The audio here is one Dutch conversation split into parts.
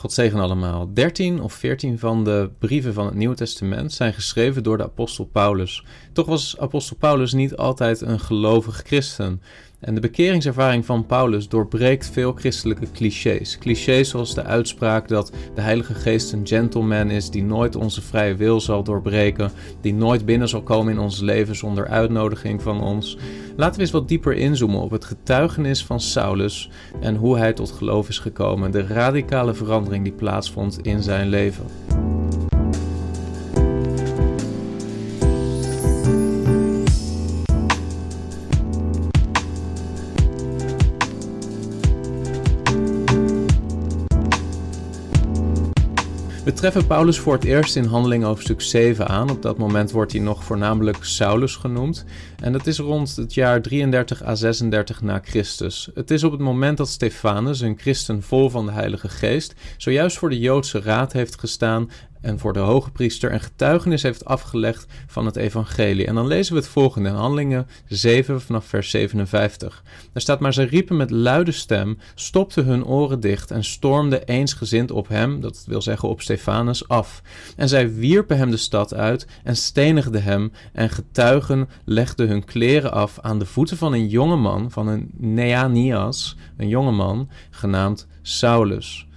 God zegen allemaal. 13 of 14 van de brieven van het Nieuwe Testament zijn geschreven door de apostel Paulus. Toch was apostel Paulus niet altijd een gelovig christen. En de bekeringservaring van Paulus doorbreekt veel christelijke clichés. Clichés zoals de uitspraak dat de Heilige Geest een gentleman is die nooit onze vrije wil zal doorbreken, die nooit binnen zal komen in ons leven zonder uitnodiging van ons. Laten we eens wat dieper inzoomen op het getuigenis van Saulus en hoe hij tot geloof is gekomen, de radicale verandering die plaatsvond in zijn leven. We treffen Paulus voor het eerst in Handeling hoofdstuk 7 aan. Op dat moment wordt hij nog voornamelijk Saulus genoemd. En dat is rond het jaar 33 à 36 na Christus. Het is op het moment dat Stefanus, een christen vol van de Heilige Geest, zojuist voor de Joodse raad heeft gestaan en voor de hoge priester een getuigenis heeft afgelegd van het evangelie. En dan lezen we het volgende in Handelingen 7 vanaf vers 57. Daar staat maar ze riepen met luide stem, stopten hun oren dicht en stormden eensgezind op hem, dat wil zeggen op Stefanus, af. En zij wierpen hem de stad uit en stenigden hem en getuigen legden hun kleren af aan de voeten van een jonge man, van een Neanias, een jonge man, genaamd Saulus.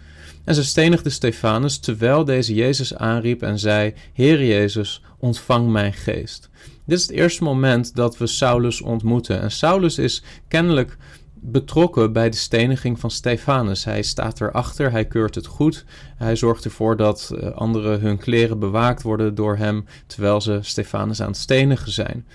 En ze stenigde Stefanus terwijl deze Jezus aanriep en zei: Heer Jezus, ontvang mijn geest. Dit is het eerste moment dat we Saulus ontmoeten. En Saulus is kennelijk betrokken bij de steniging van Stefanus. Hij staat erachter, hij keurt het goed. Hij zorgt ervoor dat eh, anderen hun kleren bewaakt worden door hem terwijl ze Stefanus aan het stenigen zijn.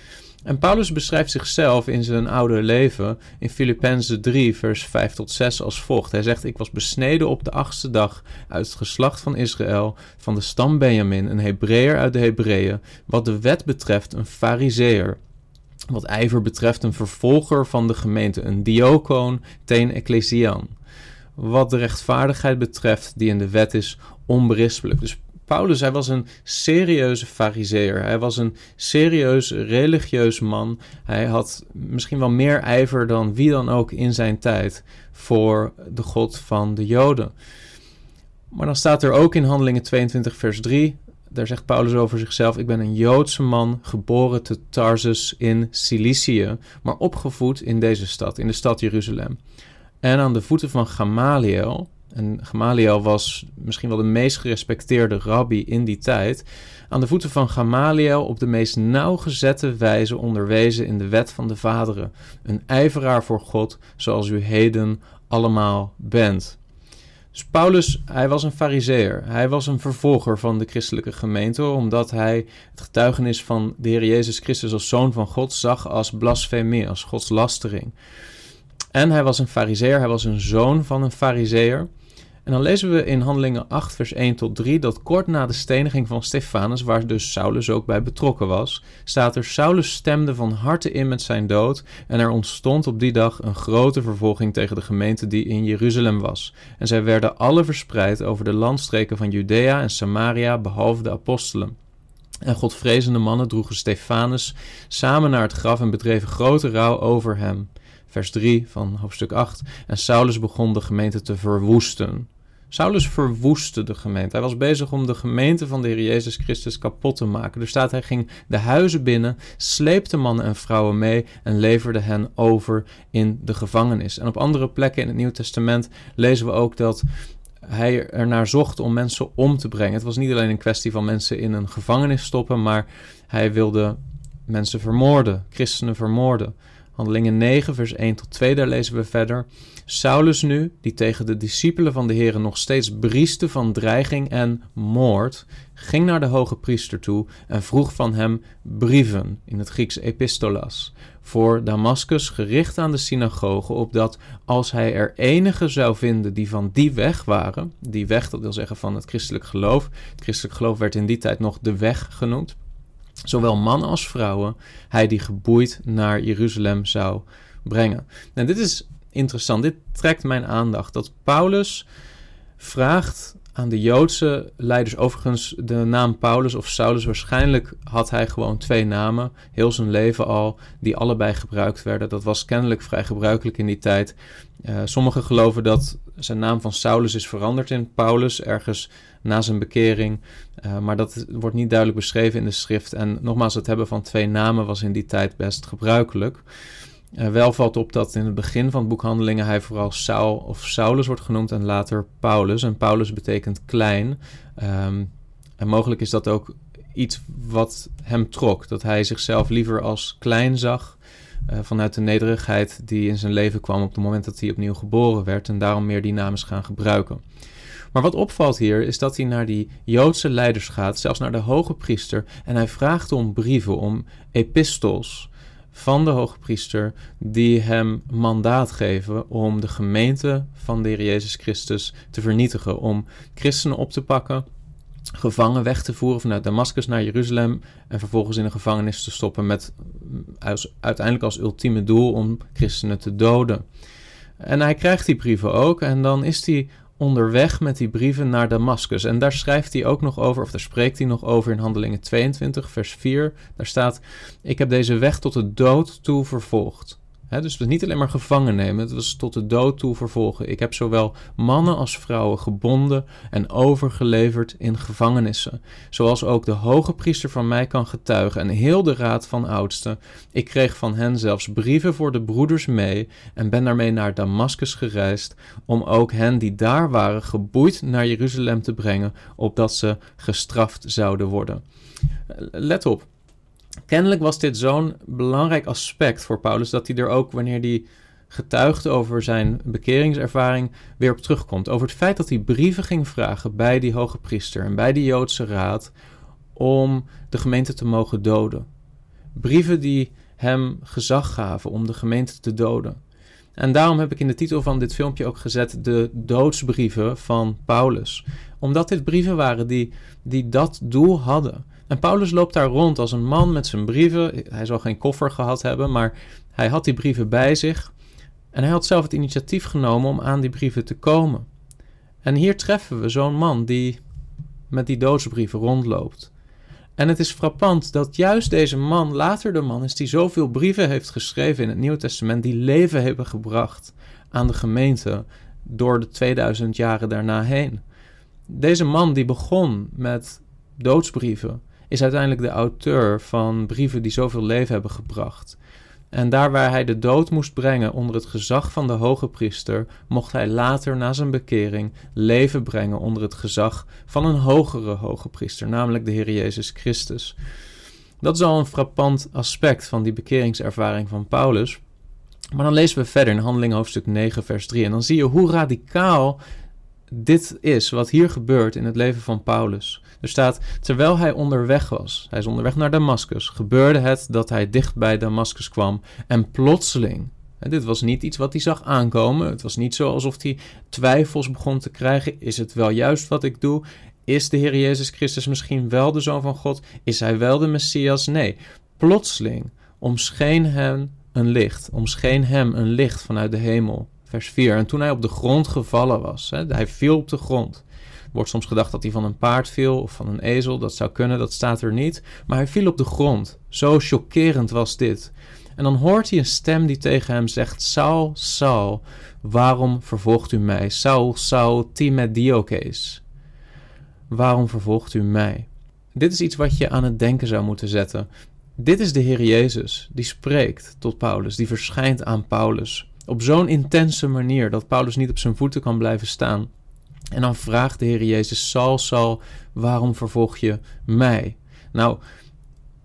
En Paulus beschrijft zichzelf in zijn oude leven in Filippenzen 3, vers 5 tot 6 als volgt. Hij zegt: Ik was besneden op de achtste dag uit het geslacht van Israël, van de stam Benjamin, een Hebreeër uit de Hebreeën, wat de wet betreft een Fariseer. Wat ijver betreft een vervolger van de gemeente, een diacoon ten ecclesian. Wat de rechtvaardigheid betreft die in de wet is, onberispelijk. Dus Paulus, hij was een serieuze fariseer. Hij was een serieus religieus man. Hij had misschien wel meer ijver dan wie dan ook in zijn tijd voor de God van de Joden. Maar dan staat er ook in Handelingen 22, vers 3. Daar zegt Paulus over zichzelf: Ik ben een Joodse man, geboren te Tarsus in Cilicië, maar opgevoed in deze stad, in de stad Jeruzalem. En aan de voeten van Gamaliel, en Gamaliel was misschien wel de meest gerespecteerde rabbi in die tijd, aan de voeten van Gamaliel op de meest nauwgezette wijze onderwezen in de wet van de vaderen, een ijveraar voor God, zoals u heden allemaal bent. Dus Paulus, hij was een fariseer. Hij was een vervolger van de christelijke gemeente, omdat hij het getuigenis van de Heer Jezus Christus als Zoon van God zag als blasfemie, als godslastering. En hij was een fariseer, hij was een zoon van een fariseer. En dan lezen we in Handelingen 8, vers 1 tot 3 dat kort na de steniging van Stefanus, waar dus Saulus ook bij betrokken was, staat er: Saulus stemde van harte in met zijn dood. En er ontstond op die dag een grote vervolging tegen de gemeente die in Jeruzalem was. En zij werden alle verspreid over de landstreken van Judea en Samaria, behalve de apostelen. En godvrezende mannen droegen Stefanus samen naar het graf en bedreven grote rouw over hem. Vers 3 van hoofdstuk 8. En Saulus begon de gemeente te verwoesten. Saulus verwoestte de gemeente. Hij was bezig om de gemeente van de Heer Jezus Christus kapot te maken. Er staat, hij ging de huizen binnen, sleepte mannen en vrouwen mee en leverde hen over in de gevangenis. En op andere plekken in het Nieuw Testament lezen we ook dat hij ernaar zocht om mensen om te brengen. Het was niet alleen een kwestie van mensen in een gevangenis stoppen, maar hij wilde mensen vermoorden, christenen vermoorden. Handelingen 9, vers 1 tot 2, daar lezen we verder. Saulus nu, die tegen de discipelen van de Heeren nog steeds brieste van dreiging en moord, ging naar de hoge priester toe en vroeg van hem brieven, in het Grieks epistolas, voor Damascus gericht aan de synagoge, opdat als hij er enige zou vinden die van die weg waren, die weg, dat wil zeggen van het christelijk geloof, het christelijk geloof werd in die tijd nog de weg genoemd, zowel mannen als vrouwen, hij die geboeid naar Jeruzalem zou brengen. En dit is interessant, dit trekt mijn aandacht, dat Paulus vraagt aan de Joodse leiders, overigens de naam Paulus of Saulus, waarschijnlijk had hij gewoon twee namen, heel zijn leven al, die allebei gebruikt werden. Dat was kennelijk vrij gebruikelijk in die tijd. Uh, sommigen geloven dat zijn naam van Saulus is veranderd in Paulus ergens na zijn bekering. Uh, maar dat wordt niet duidelijk beschreven in de schrift. En nogmaals, het hebben van twee namen was in die tijd best gebruikelijk. Uh, wel valt op dat in het begin van het boek Handelingen hij vooral Saul of Saulus wordt genoemd en later Paulus. En Paulus betekent klein. Um, en mogelijk is dat ook iets wat hem trok. Dat hij zichzelf liever als klein zag. Uh, vanuit de nederigheid die in zijn leven kwam op het moment dat hij opnieuw geboren werd. En daarom meer die naam is gaan gebruiken. Maar wat opvalt hier is dat hij naar die Joodse leiders gaat, zelfs naar de hoge priester. En hij vraagt om brieven, om epistels van de hoge priester die hem mandaat geven om de gemeente van de Heer Jezus Christus te vernietigen, om christenen op te pakken, gevangen weg te voeren vanuit Damascus naar Jeruzalem en vervolgens in een gevangenis te stoppen met uiteindelijk als ultieme doel om christenen te doden. En hij krijgt die brieven ook en dan is hij onderweg met die brieven naar Damascus. En daar schrijft hij ook nog over, of daar spreekt hij nog over in Handelingen 22, vers 4. Daar staat: Ik heb deze weg tot de dood toe vervolgd. Dus het was niet alleen maar gevangen nemen, het was tot de dood toe vervolgen. Ik heb zowel mannen als vrouwen gebonden en overgeleverd in gevangenissen. Zoals ook de hoge priester van mij kan getuigen en heel de raad van oudsten. Ik kreeg van hen zelfs brieven voor de broeders mee en ben daarmee naar Damascus gereisd om ook hen die daar waren geboeid naar Jeruzalem te brengen, opdat ze gestraft zouden worden. Let op. Kennelijk was dit zo'n belangrijk aspect voor Paulus dat hij er ook wanneer hij getuigt over zijn bekeringservaring weer op terugkomt. Over het feit dat hij brieven ging vragen bij die hoge priester en bij die Joodse raad om de gemeente te mogen doden. Brieven die hem gezag gaven om de gemeente te doden. En daarom heb ik in de titel van dit filmpje ook gezet de doodsbrieven van Paulus. Omdat dit brieven waren die, die dat doel hadden. En Paulus loopt daar rond als een man met zijn brieven. Hij zal geen koffer gehad hebben, maar hij had die brieven bij zich. En hij had zelf het initiatief genomen om aan die brieven te komen. En hier treffen we zo'n man die met die doodsbrieven rondloopt. En het is frappant dat juist deze man later de man is die zoveel brieven heeft geschreven in het Nieuwe Testament, die leven hebben gebracht aan de gemeente door de 2000 jaren daarna heen. Deze man die begon met doodsbrieven, is uiteindelijk de auteur van brieven die zoveel leven hebben gebracht. En daar waar hij de dood moest brengen onder het gezag van de hoge priester, mocht hij later na zijn bekering leven brengen onder het gezag van een hogere hoge priester, namelijk de Heer Jezus Christus. Dat is al een frappant aspect van die bekeringservaring van Paulus. Maar dan lezen we verder in Handelingen hoofdstuk 9, vers 3. En dan zie je hoe radicaal dit is wat hier gebeurt in het leven van Paulus. Er staat, terwijl hij onderweg was, hij is onderweg naar Damascus, gebeurde het dat hij dicht bij Damascus kwam en plotseling, dit was niet iets wat hij zag aankomen, het was niet zo alsof hij twijfels begon te krijgen, is het wel juist wat ik doe? Is de Heer Jezus Christus misschien wel de Zoon van God? Is hij wel de Messias? Nee, plotseling omscheen hem een licht, omscheen hem een licht vanuit de hemel. Vers 4. En toen hij op de grond gevallen was, hè, hij viel op de grond. Er wordt soms gedacht dat hij van een paard viel of van een ezel. Dat zou kunnen, dat staat er niet. Maar hij viel op de grond. Zo chockerend was dit. En dan hoort hij een stem die tegen hem zegt: Saul, Saul, waarom vervolgt u mij? Saul, Saul, time diokes. Waarom vervolgt u mij? Dit is iets wat je aan het denken zou moeten zetten. Dit is de Heer Jezus die spreekt tot Paulus, die verschijnt aan Paulus op zo'n intense manier dat Paulus niet op zijn voeten kan blijven staan. En dan vraagt de Heer Jezus, Saul, Saul, waarom vervolg je mij? Nou,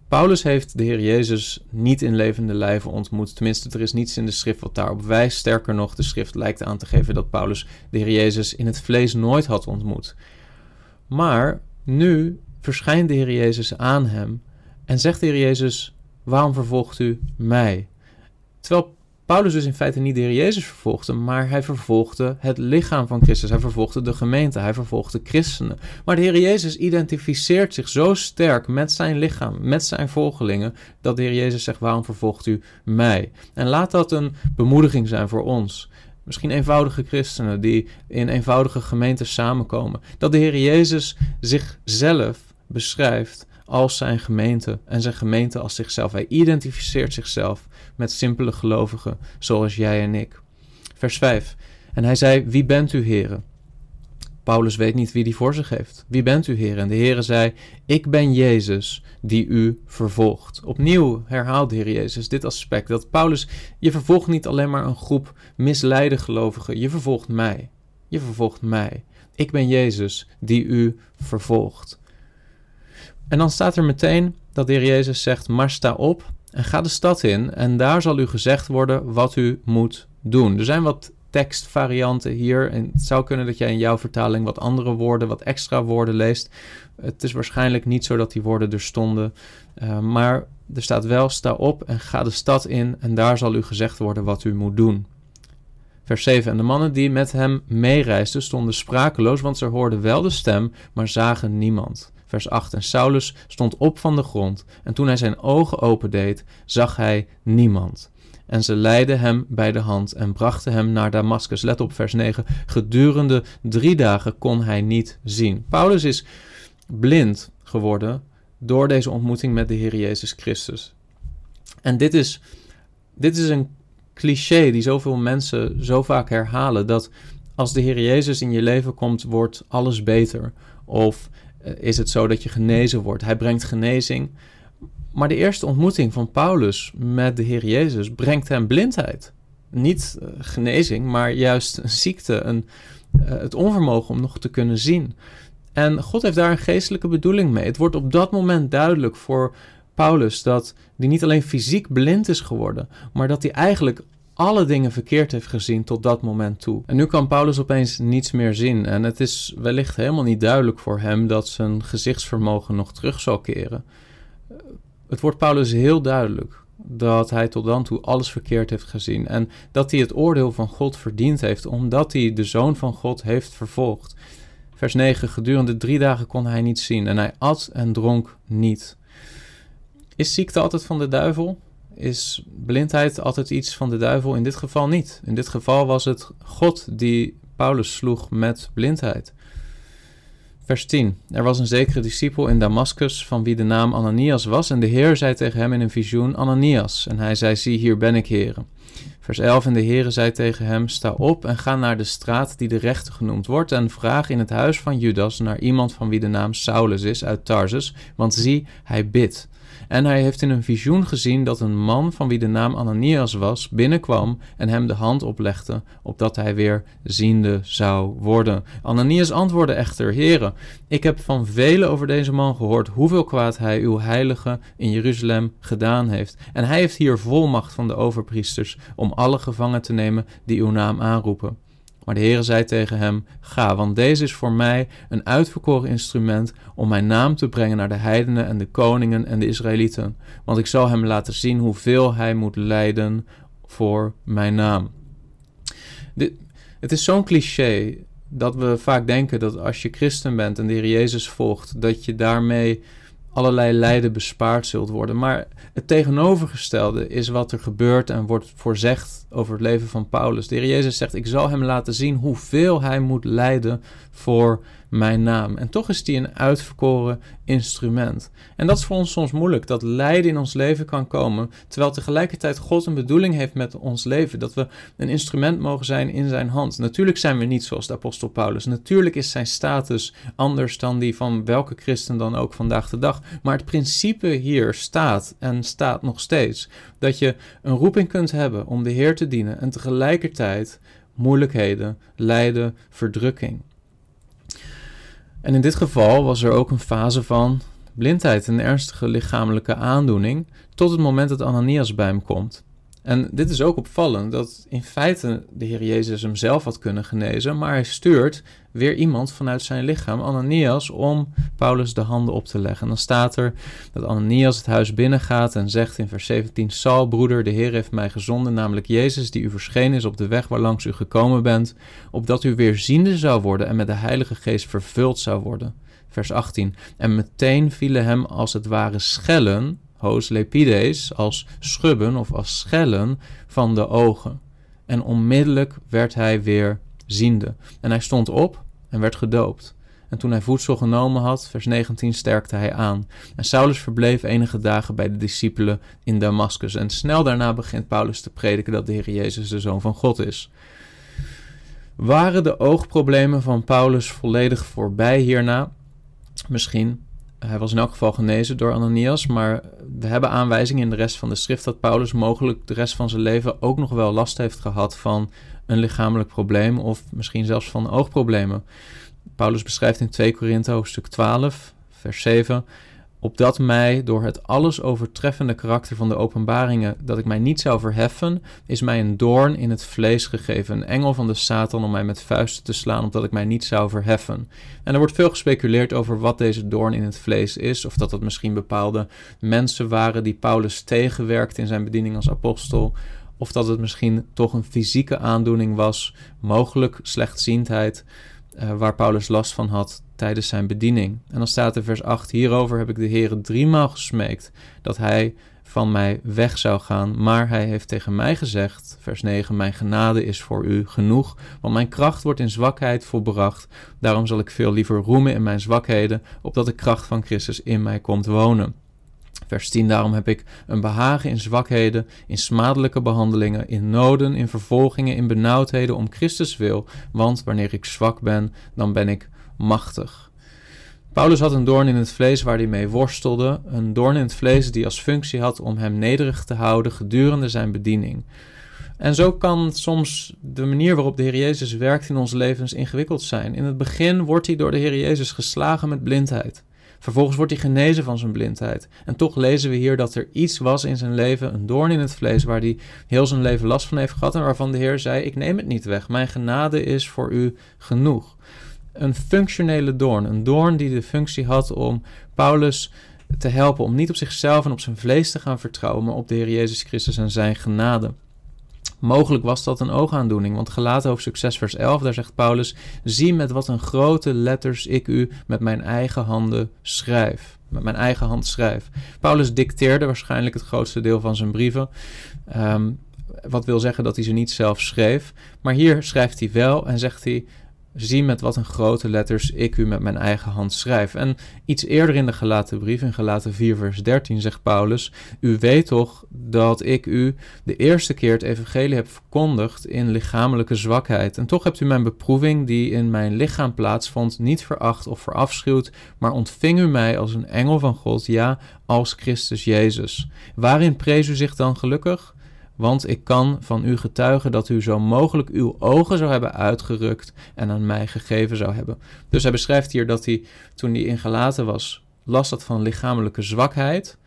Paulus heeft de Heer Jezus niet in levende lijven ontmoet. Tenminste, er is niets in de schrift wat daarop wijst. Sterker nog, de schrift lijkt aan te geven dat Paulus de Heer Jezus in het vlees nooit had ontmoet. Maar nu verschijnt de Heer Jezus aan hem en zegt de Heer Jezus: Waarom vervolgt u mij? Terwijl Paulus dus in feite niet de Heer Jezus vervolgde, maar hij vervolgde het lichaam van Christus. Hij vervolgde de gemeente, hij vervolgde christenen. Maar de Heer Jezus identificeert zich zo sterk met zijn lichaam, met zijn volgelingen, dat de Heer Jezus zegt: Waarom vervolgt u mij? En laat dat een bemoediging zijn voor ons. Misschien eenvoudige christenen die in eenvoudige gemeentes samenkomen. Dat de Heer Jezus zichzelf beschrijft als zijn gemeente en zijn gemeente als zichzelf. Hij identificeert zichzelf met simpele gelovigen zoals jij en ik. Vers 5. En hij zei: Wie bent u, heren? Paulus weet niet wie die voor zich heeft. Wie bent u, Heer? En de Heer zei: Ik ben Jezus die u vervolgt. Opnieuw herhaalt de Heer Jezus dit aspect: dat Paulus, je vervolgt niet alleen maar een groep misleide gelovigen, je vervolgt mij. Je vervolgt mij. Ik ben Jezus die u vervolgt. En dan staat er meteen dat de Heer Jezus zegt: Maar sta op en ga de stad in, en daar zal u gezegd worden wat u moet doen. Er zijn wat tekstvarianten hier. En het zou kunnen dat jij in jouw vertaling wat andere woorden, wat extra woorden leest. Het is waarschijnlijk niet zo dat die woorden er stonden. Uh, maar er staat wel: sta op en ga de stad in, en daar zal u gezegd worden wat u moet doen. Vers 7. En de mannen die met hem meereisden stonden sprakeloos, want ze hoorden wel de stem, maar zagen niemand. Vers 8. En Saulus stond op van de grond, en toen hij zijn ogen opendeed, zag hij niemand. En ze leidden hem bij de hand en brachten hem naar Damascus. Let op vers 9. Gedurende drie dagen kon hij niet zien. Paulus is blind geworden door deze ontmoeting met de Heer Jezus Christus. En dit is, dit is een cliché die zoveel mensen zo vaak herhalen: dat als de Heer Jezus in je leven komt, wordt alles beter. Of is het zo dat je genezen wordt? Hij brengt genezing. Maar de eerste ontmoeting van Paulus met de Heer Jezus brengt hem blindheid. Niet uh, genezing, maar juist een ziekte, een, uh, het onvermogen om nog te kunnen zien. En God heeft daar een geestelijke bedoeling mee. Het wordt op dat moment duidelijk voor Paulus dat hij niet alleen fysiek blind is geworden, maar dat hij eigenlijk alle dingen verkeerd heeft gezien tot dat moment toe. En nu kan Paulus opeens niets meer zien. En het is wellicht helemaal niet duidelijk voor hem dat zijn gezichtsvermogen nog terug zal keren. Het wordt Paulus heel duidelijk dat hij tot dan toe alles verkeerd heeft gezien. En dat hij het oordeel van God verdiend heeft, omdat hij de zoon van God heeft vervolgd. Vers 9: Gedurende drie dagen kon hij niet zien en hij at en dronk niet. Is ziekte altijd van de duivel? Is blindheid altijd iets van de duivel? In dit geval niet. In dit geval was het God die Paulus sloeg met blindheid. Vers 10. Er was een zekere discipel in Damascus van wie de naam Ananias was en de Heer zei tegen hem in een visioen Ananias en hij zei zie hier ben ik Heere. Vers 11 en de Heer zei tegen hem sta op en ga naar de straat die de rechte genoemd wordt en vraag in het huis van Judas naar iemand van wie de naam Saulus is uit Tarsus, want zie hij bidt. En hij heeft in een visioen gezien dat een man van wie de naam Ananias was, binnenkwam en hem de hand oplegde, opdat hij weer ziende zou worden. Ananias antwoordde echter, Heere, ik heb van velen over deze man gehoord hoeveel kwaad hij uw heilige in Jeruzalem gedaan heeft. En hij heeft hier volmacht van de overpriesters om alle gevangen te nemen die uw naam aanroepen. Maar de Heere zei tegen hem: Ga, want deze is voor mij een uitverkoren instrument om mijn naam te brengen naar de heidenen en de koningen en de Israëlieten. Want ik zal hem laten zien hoeveel hij moet lijden voor mijn naam. Het is zo'n cliché dat we vaak denken dat als je christen bent en de Heer Jezus volgt, dat je daarmee allerlei lijden bespaard zult worden. Maar het tegenovergestelde is wat er gebeurt en wordt voorzegd over het leven van Paulus. De Heer Jezus zegt: Ik zal hem laten zien hoeveel hij moet lijden voor mijn naam. En toch is die een uitverkoren instrument. En dat is voor ons soms moeilijk, dat lijden in ons leven kan komen, terwijl tegelijkertijd God een bedoeling heeft met ons leven, dat we een instrument mogen zijn in zijn hand. Natuurlijk zijn we niet zoals de apostel Paulus. Natuurlijk is zijn status anders dan die van welke christen dan ook vandaag de dag. Maar het principe hier staat en staat nog steeds dat je een roeping kunt hebben om de Heer te dienen en tegelijkertijd moeilijkheden, lijden, verdrukking. En in dit geval was er ook een fase van blindheid, een ernstige lichamelijke aandoening, tot het moment dat Ananias bij hem komt. En dit is ook opvallend, dat in feite de Heer Jezus hem zelf had kunnen genezen, maar hij stuurt weer iemand vanuit zijn lichaam, Ananias, om Paulus de handen op te leggen. En dan staat er dat Ananias het huis binnengaat en zegt in vers 17, Saul, broeder, de Heer heeft mij gezonden, namelijk Jezus, die u verschenen is op de weg waarlangs u gekomen bent, opdat u weer ziende zou worden en met de Heilige Geest vervuld zou worden. Vers 18, en meteen vielen hem als het ware schellen lepides, als schubben of als schellen van de ogen. En onmiddellijk werd hij weer ziende. En hij stond op en werd gedoopt. En toen hij voedsel genomen had, vers 19, sterkte hij aan. En Saulus verbleef enige dagen bij de discipelen in Damascus. En snel daarna begint Paulus te prediken dat de Heer Jezus de Zoon van God is. Waren de oogproblemen van Paulus volledig voorbij hierna? Misschien. Hij was in elk geval genezen door Ananias, maar we hebben aanwijzingen in de rest van de schrift dat Paulus mogelijk de rest van zijn leven ook nog wel last heeft gehad van een lichamelijk probleem of misschien zelfs van oogproblemen. Paulus beschrijft in 2 Korinthe hoofdstuk 12, vers 7 opdat mij door het alles overtreffende karakter van de openbaringen dat ik mij niet zou verheffen, is mij een doorn in het vlees gegeven, een engel van de Satan om mij met vuisten te slaan, opdat ik mij niet zou verheffen. En er wordt veel gespeculeerd over wat deze doorn in het vlees is, of dat het misschien bepaalde mensen waren die Paulus tegenwerkte in zijn bediening als apostel, of dat het misschien toch een fysieke aandoening was, mogelijk slechtziendheid, uh, waar Paulus last van had tijdens zijn bediening. En dan staat er vers 8: Hierover heb ik de Heer driemaal gesmeekt dat hij van mij weg zou gaan. Maar hij heeft tegen mij gezegd, vers 9: Mijn genade is voor u genoeg, want mijn kracht wordt in zwakheid volbracht. Daarom zal ik veel liever roemen in mijn zwakheden, opdat de kracht van Christus in mij komt wonen. Vers 10, daarom heb ik een behagen in zwakheden, in smadelijke behandelingen, in noden, in vervolgingen, in benauwdheden om Christus wil, want wanneer ik zwak ben, dan ben ik machtig. Paulus had een doorn in het vlees waar hij mee worstelde, een doorn in het vlees die als functie had om hem nederig te houden gedurende zijn bediening. En zo kan soms de manier waarop de Heer Jezus werkt in onze levens ingewikkeld zijn. In het begin wordt hij door de Heer Jezus geslagen met blindheid. Vervolgens wordt hij genezen van zijn blindheid. En toch lezen we hier dat er iets was in zijn leven, een doorn in het vlees, waar hij heel zijn leven last van heeft gehad en waarvan de Heer zei: Ik neem het niet weg. Mijn genade is voor u genoeg een functionele doorn. Een doorn die de functie had om Paulus te helpen om niet op zichzelf en op zijn vlees te gaan vertrouwen, maar op de Heer Jezus Christus en zijn genade. Mogelijk was dat een oogaandoening, want gelaten hoofdstuk 6 vers 11, daar zegt Paulus, zie met wat een grote letters ik u met mijn eigen handen schrijf. Met mijn eigen hand schrijf. Paulus dicteerde waarschijnlijk het grootste deel van zijn brieven. Ehm, wat wil zeggen dat hij ze niet zelf schreef. Maar hier schrijft hij wel en zegt hij: Zie met wat een grote letters ik u met mijn eigen hand schrijf. En iets eerder in de gelaten brief, in gelaten 4 vers 13, zegt Paulus... U weet toch dat ik u de eerste keer het evangelie heb verkondigd in lichamelijke zwakheid. En toch hebt u mijn beproeving die in mijn lichaam plaatsvond niet veracht of verafschuwd... maar ontving u mij als een engel van God, ja, als Christus Jezus. Waarin prees u zich dan gelukkig? Want ik kan van u getuigen dat u zo mogelijk uw ogen zou hebben uitgerukt en aan mij gegeven zou hebben. Dus hij beschrijft hier dat hij, toen hij ingelaten was, last had van lichamelijke zwakheid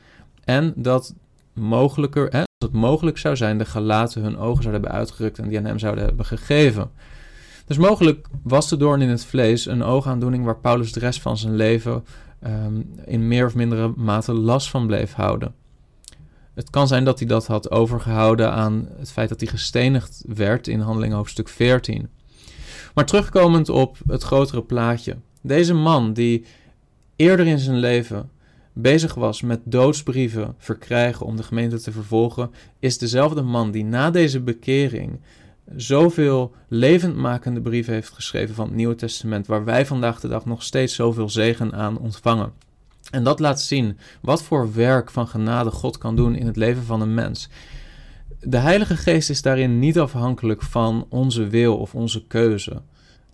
en dat mogelijker, hè, dat het mogelijk zou zijn de gelaten hun ogen zouden hebben uitgerukt en die aan hem zouden hebben gegeven. Dus mogelijk was de doorn in het vlees een oogaandoening waar Paulus de rest van zijn leven um, in meer of mindere mate last van bleef houden. Het kan zijn dat hij dat had overgehouden aan het feit dat hij gestenigd werd in handeling hoofdstuk 14. Maar terugkomend op het grotere plaatje. Deze man die eerder in zijn leven bezig was met doodsbrieven verkrijgen om de gemeente te vervolgen, is dezelfde man die na deze bekering zoveel levendmakende brieven heeft geschreven van het Nieuwe Testament, waar wij vandaag de dag nog steeds zoveel zegen aan ontvangen. En dat laat zien wat voor werk van genade God kan doen in het leven van een mens. De Heilige Geest is daarin niet afhankelijk van onze wil of onze keuze.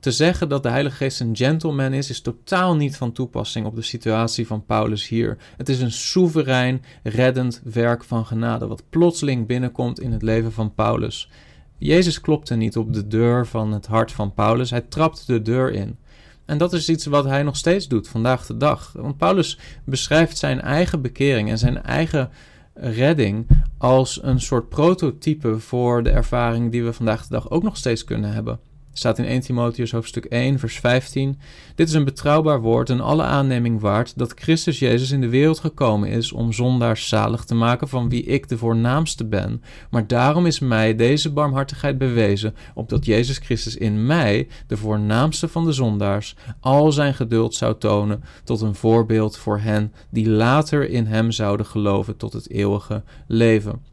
Te zeggen dat de Heilige Geest een gentleman is, is totaal niet van toepassing op de situatie van Paulus hier. Het is een soeverein, reddend werk van genade, wat plotseling binnenkomt in het leven van Paulus. Jezus klopte niet op de deur van het hart van Paulus, hij trapte de deur in. En dat is iets wat hij nog steeds doet vandaag de dag. Want Paulus beschrijft zijn eigen bekering en zijn eigen redding als een soort prototype voor de ervaring die we vandaag de dag ook nog steeds kunnen hebben staat in 1 Timotheus hoofdstuk 1, vers 15. Dit is een betrouwbaar woord en alle aanneming waard dat Christus Jezus in de wereld gekomen is om zondaars zalig te maken van wie ik de voornaamste ben. Maar daarom is mij deze barmhartigheid bewezen, opdat Jezus Christus in mij, de voornaamste van de zondaars, al zijn geduld zou tonen tot een voorbeeld voor hen die later in hem zouden geloven tot het eeuwige leven.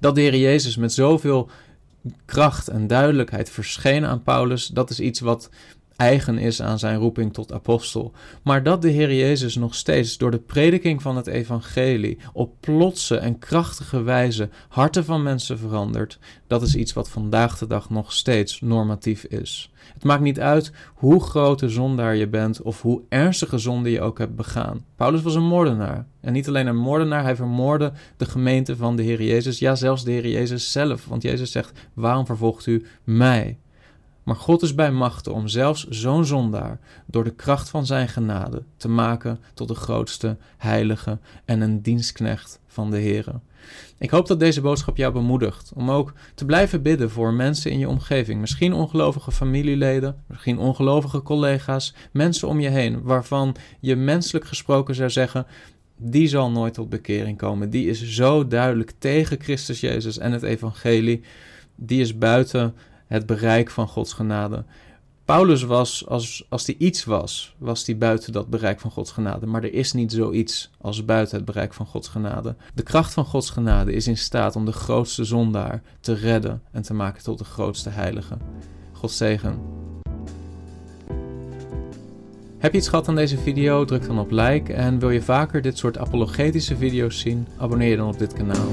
Dat de Heer Jezus met zoveel kracht en duidelijkheid verscheen aan Paulus, dat is iets wat eigen is aan zijn roeping tot apostel. Maar dat de Heer Jezus nog steeds door de prediking van het evangelie op plotse en krachtige wijze harten van mensen verandert, dat is iets wat vandaag de dag nog steeds normatief is. Het maakt niet uit hoe grote zondaar je bent of hoe ernstige zonde je ook hebt begaan. Paulus was een moordenaar. En niet alleen een moordenaar, hij vermoordde de gemeente van de Heer Jezus. Ja, zelfs de Heer Jezus zelf. Want Jezus zegt: Waarom vervolgt u mij? Maar God is bij machten om zelfs zo'n zondaar door de kracht van zijn genade te maken tot de grootste heilige en een dienstknecht van de Heer. Ik hoop dat deze boodschap jou bemoedigt om ook te blijven bidden voor mensen in je omgeving. Misschien ongelovige familieleden, misschien ongelovige collega's, mensen om je heen waarvan je menselijk gesproken zou zeggen: die zal nooit tot bekering komen. Die is zo duidelijk tegen Christus Jezus en het evangelie. Die is buiten het bereik van Gods genade. Paulus was, als, als hij iets was, was hij buiten dat bereik van Gods genade. Maar er is niet zoiets als buiten het bereik van Gods genade. De kracht van Gods genade is in staat om de grootste zondaar te redden en te maken tot de grootste heilige. God zegen. Heb je iets gehad aan deze video? Druk dan op like. En wil je vaker dit soort apologetische video's zien? Abonneer je dan op dit kanaal.